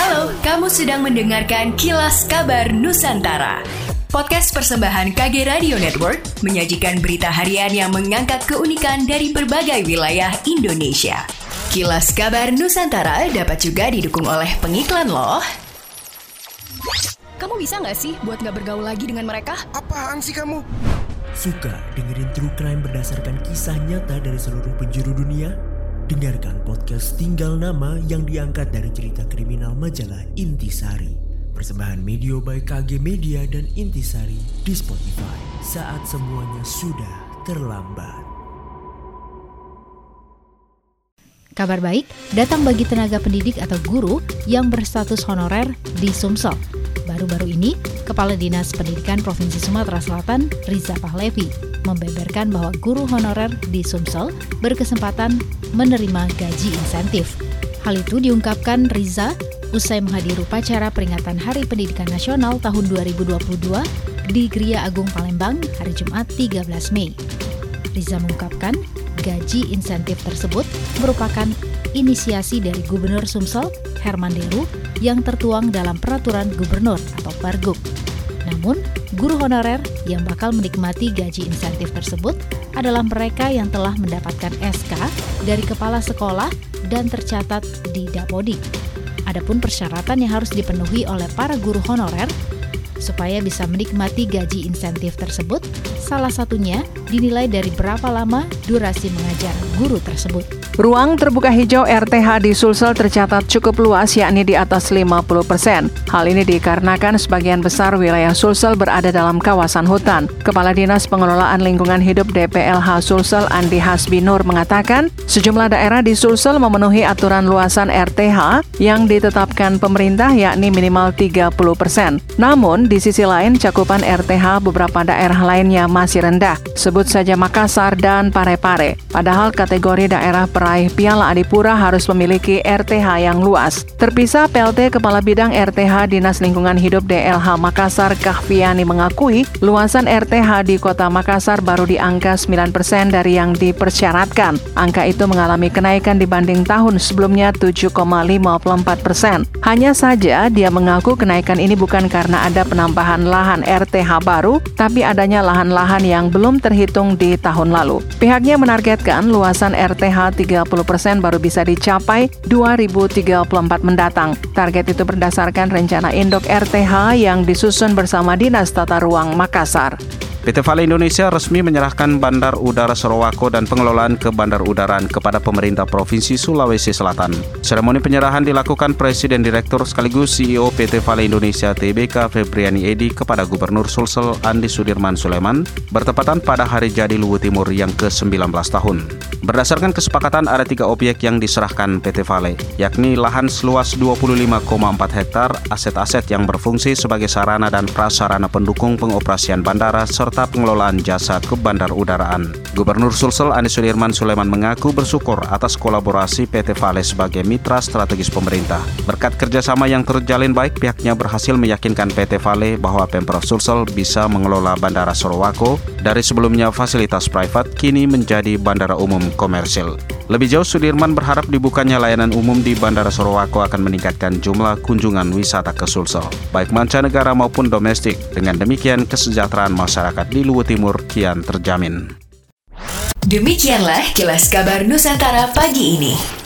Halo, kamu sedang mendengarkan Kilas Kabar Nusantara. Podcast persembahan KG Radio Network menyajikan berita harian yang mengangkat keunikan dari berbagai wilayah Indonesia. Kilas Kabar Nusantara dapat juga didukung oleh pengiklan loh. Kamu bisa nggak sih buat nggak bergaul lagi dengan mereka? Apaan sih kamu? Suka dengerin true crime berdasarkan kisah nyata dari seluruh penjuru dunia? Dengarkan podcast Tinggal Nama yang diangkat dari cerita kriminal majalah Intisari. Persembahan Media by KG Media dan Intisari di Spotify saat semuanya sudah terlambat. Kabar baik datang bagi tenaga pendidik atau guru yang berstatus honorer di Sumsel. Baru-baru ini, Kepala Dinas Pendidikan Provinsi Sumatera Selatan, Riza Pahlevi, membeberkan bahwa guru honorer di Sumsel berkesempatan menerima gaji insentif. Hal itu diungkapkan Riza usai menghadiri upacara peringatan Hari Pendidikan Nasional tahun 2022 di Gria Agung Palembang hari Jumat 13 Mei. Riza mengungkapkan gaji insentif tersebut merupakan inisiasi dari Gubernur Sumsel, Herman Deru, yang tertuang dalam Peraturan Gubernur atau Pergub. Namun, guru honorer yang bakal menikmati gaji insentif tersebut adalah mereka yang telah mendapatkan SK dari kepala sekolah dan tercatat di Dapodik. Adapun persyaratan yang harus dipenuhi oleh para guru honorer supaya bisa menikmati gaji insentif tersebut, salah satunya dinilai dari berapa lama durasi mengajar guru tersebut. Ruang terbuka hijau RTH di Sulsel tercatat cukup luas yakni di atas 50 persen. Hal ini dikarenakan sebagian besar wilayah Sulsel berada dalam kawasan hutan. Kepala Dinas Pengelolaan Lingkungan Hidup DPLH Sulsel Andi Hasbi Nur mengatakan sejumlah daerah di Sulsel memenuhi aturan luasan RTH yang ditetapkan pemerintah yakni minimal 30 persen. Namun di sisi lain cakupan RTH beberapa daerah lainnya masih rendah. Sebut saja Makassar dan Parepare. Padahal kategori daerah peraih Piala Adipura harus memiliki RTH yang luas. Terpisah PLT Kepala Bidang RTH Dinas Lingkungan Hidup DLH Makassar Kahviani mengakui luasan RTH di Kota Makassar baru di angka 9% dari yang dipersyaratkan. Angka itu mengalami kenaikan dibanding tahun sebelumnya 7,54%. Hanya saja dia mengaku kenaikan ini bukan karena ada penambahan lahan RTH baru, tapi adanya lahan-lahan yang belum terhitung di tahun lalu. Pihaknya menargetkan luasan RTH 30% baru bisa dicapai 2034 mendatang. Target itu berdasarkan rencana induk RTH yang disusun bersama Dinas Tata Ruang Makassar. PT Vale Indonesia resmi menyerahkan Bandar Udara Sorowako dan pengelolaan ke Bandar Udaraan kepada pemerintah Provinsi Sulawesi Selatan. Seremoni penyerahan dilakukan Presiden Direktur sekaligus CEO PT Vale Indonesia TBK Febriani Edi kepada Gubernur Sulsel Andi Sudirman Sulaiman bertepatan pada hari jadi Luwu Timur yang ke-19 tahun. Berdasarkan kesepakatan ada tiga objek yang diserahkan PT Vale, yakni lahan seluas 25,4 hektar, aset-aset yang berfungsi sebagai sarana dan prasarana pendukung pengoperasian bandara serta pengelolaan jasa ke bandar udaraan. Gubernur Sulsel Anies Sudirman Sulaiman mengaku bersyukur atas kolaborasi PT Vale sebagai mitra strategis pemerintah. Berkat kerjasama yang terjalin baik, pihaknya berhasil meyakinkan PT Vale bahwa Pemprov Sulsel bisa mengelola Bandara Sorowako dari sebelumnya fasilitas privat kini menjadi bandara umum komersil. Lebih jauh, Sudirman berharap dibukanya layanan umum di Bandara Sorowako akan meningkatkan jumlah kunjungan wisata ke Sulsel, baik mancanegara maupun domestik. Dengan demikian, kesejahteraan masyarakat di Luwu Timur kian terjamin. Demikianlah kilas kabar Nusantara pagi ini.